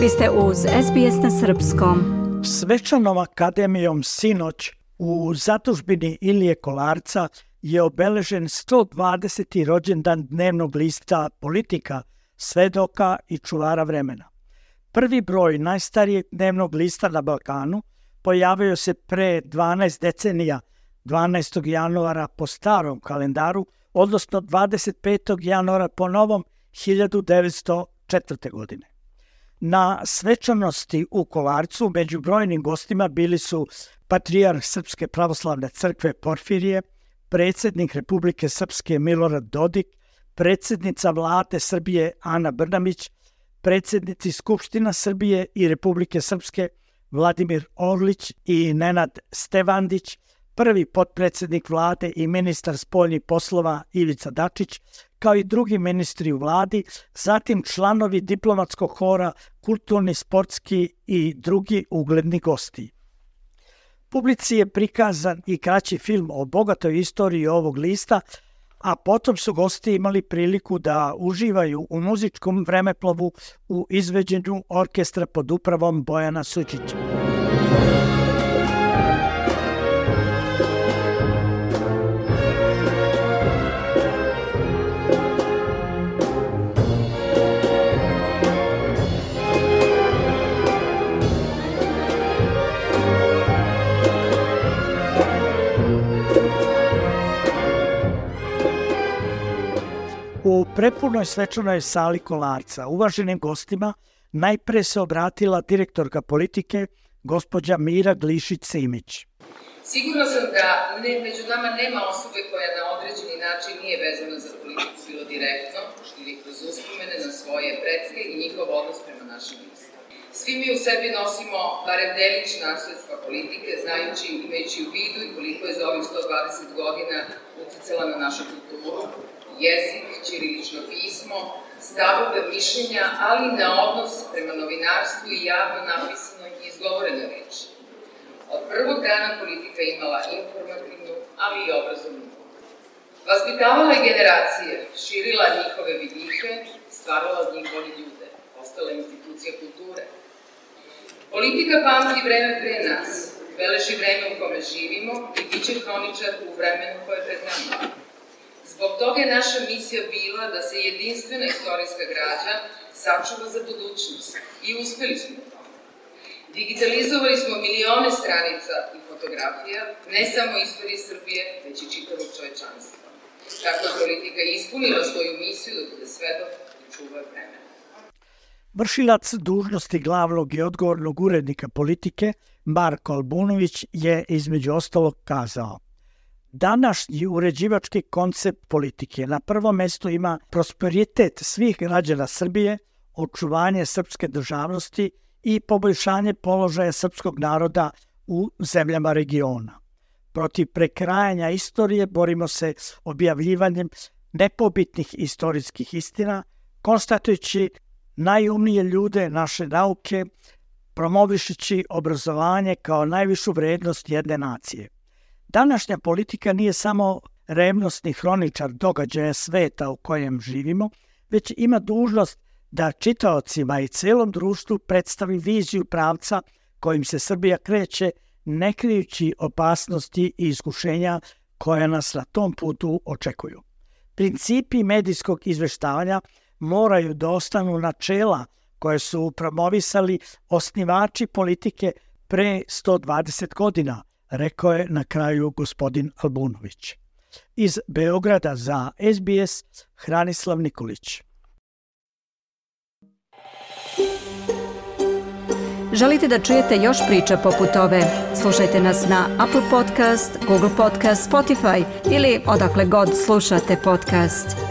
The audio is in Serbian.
Vi ste uz SBS na Srpskom. Svečanom akademijom sinoć u zatužbini Ilije Kolarca je obeležen 120. rođendan dnevnog lista politika, svedoka i čuvara vremena. Prvi broj najstarijeg dnevnog lista na Balkanu pojavio se pre 12 decenija, 12. januara po starom kalendaru, odnosno 25. januara po novom 1904. godine. Na svečanosti u Kolarcu među brojnim gostima bili su patrijarh Srpske pravoslavne crkve Porfirije, predsednik Republike Srpske Milorad Dodik, predsednica vlade Srbije Ana Brnamić, predsednici Skupština Srbije i Republike Srpske Vladimir Orlić i Nenad Stevandić, prvi potpredsednik vlade i ministar spoljnih poslova Ivica Dačić, kao i drugi ministri u vladi, zatim članovi diplomatskog hora, kulturni, sportski i drugi ugledni gosti. Publici je prikazan i kraći film o bogatoj istoriji ovog lista, a potom su gosti imali priliku da uživaju u muzičkom vremeplovu u izveđenju orkestra pod upravom Bojana Sučića. U prepunoj svečanoj sali Kolarca uvaženim gostima najpre se obratila direktorka politike gospođa Mira Glišić-Simić. Sigurno sam da ne, među nama nema osobe koja na određeni način nije vezana za politiku bilo direktno ili kroz uspomene na svoje predske i njihov odnos prema našim listom. Svi mi u sebi nosimo barem delić nasledstva politike, znajući i imajući u vidu i koliko je za ovih 120 godina uticala na našu kulturu, jezik, ćirilično pismo, stavove mišljenja, ali na odnos prema novinarstvu i javno napisanoj i izgovorenoj reči. Od prvog dana politika imala informativnu, ali i obrazovnu Vaspitavala je generacije, širila njihove vidihe, stvarala od njih bolji ljude, postala institucija kulture. Politika pamti vreme pre nas, beleži vreme u kome živimo i bit će hroničar u vremenu koje je pred nama. Zbog toga je naša misija bila da se jedinstvena istorijska građa sačuva za budućnost i uspeli smo u tome. Digitalizovali smo milione stranica i fotografija, ne samo istorije Srbije, već i čitavog čovečanstva. Tako je politika ispunila svoju misiju da bude svedok. Vršilac dužnosti glavnog i odgovornog urednika politike Marko Albunović je između ostalog kazao – Današnji uređivački koncept politike na prvom mestu ima prosperitet svih građana Srbije, očuvanje srpske državnosti i poboljšanje položaja srpskog naroda u zemljama regiona. Protiv prekrajanja istorije borimo se objavljivanjem nepobitnih istorijskih istina, konstatujući najumnije ljude naše nauke, promovišući obrazovanje kao najvišu vrednost jedne nacije – Današnja politika nije samo revnostni hroničar događaja sveta u kojem živimo, već ima dužnost da čitaocima i celom društvu predstavi viziju pravca kojim se Srbija kreće, ne krijući opasnosti i iskušenja koja nas na tom putu očekuju. Principi medijskog izveštavanja moraju da ostanu načela koje su promovisali osnivači politike pre 120 godina – rekao je na kraju gospodin Albunović. Iz Beograda za SBS Hranislav Nikolić. Želite da čujete još priča poput ove? Slušajte nas na Apple Podcast, Google Podcast, Spotify ili odakle god slušate podcast.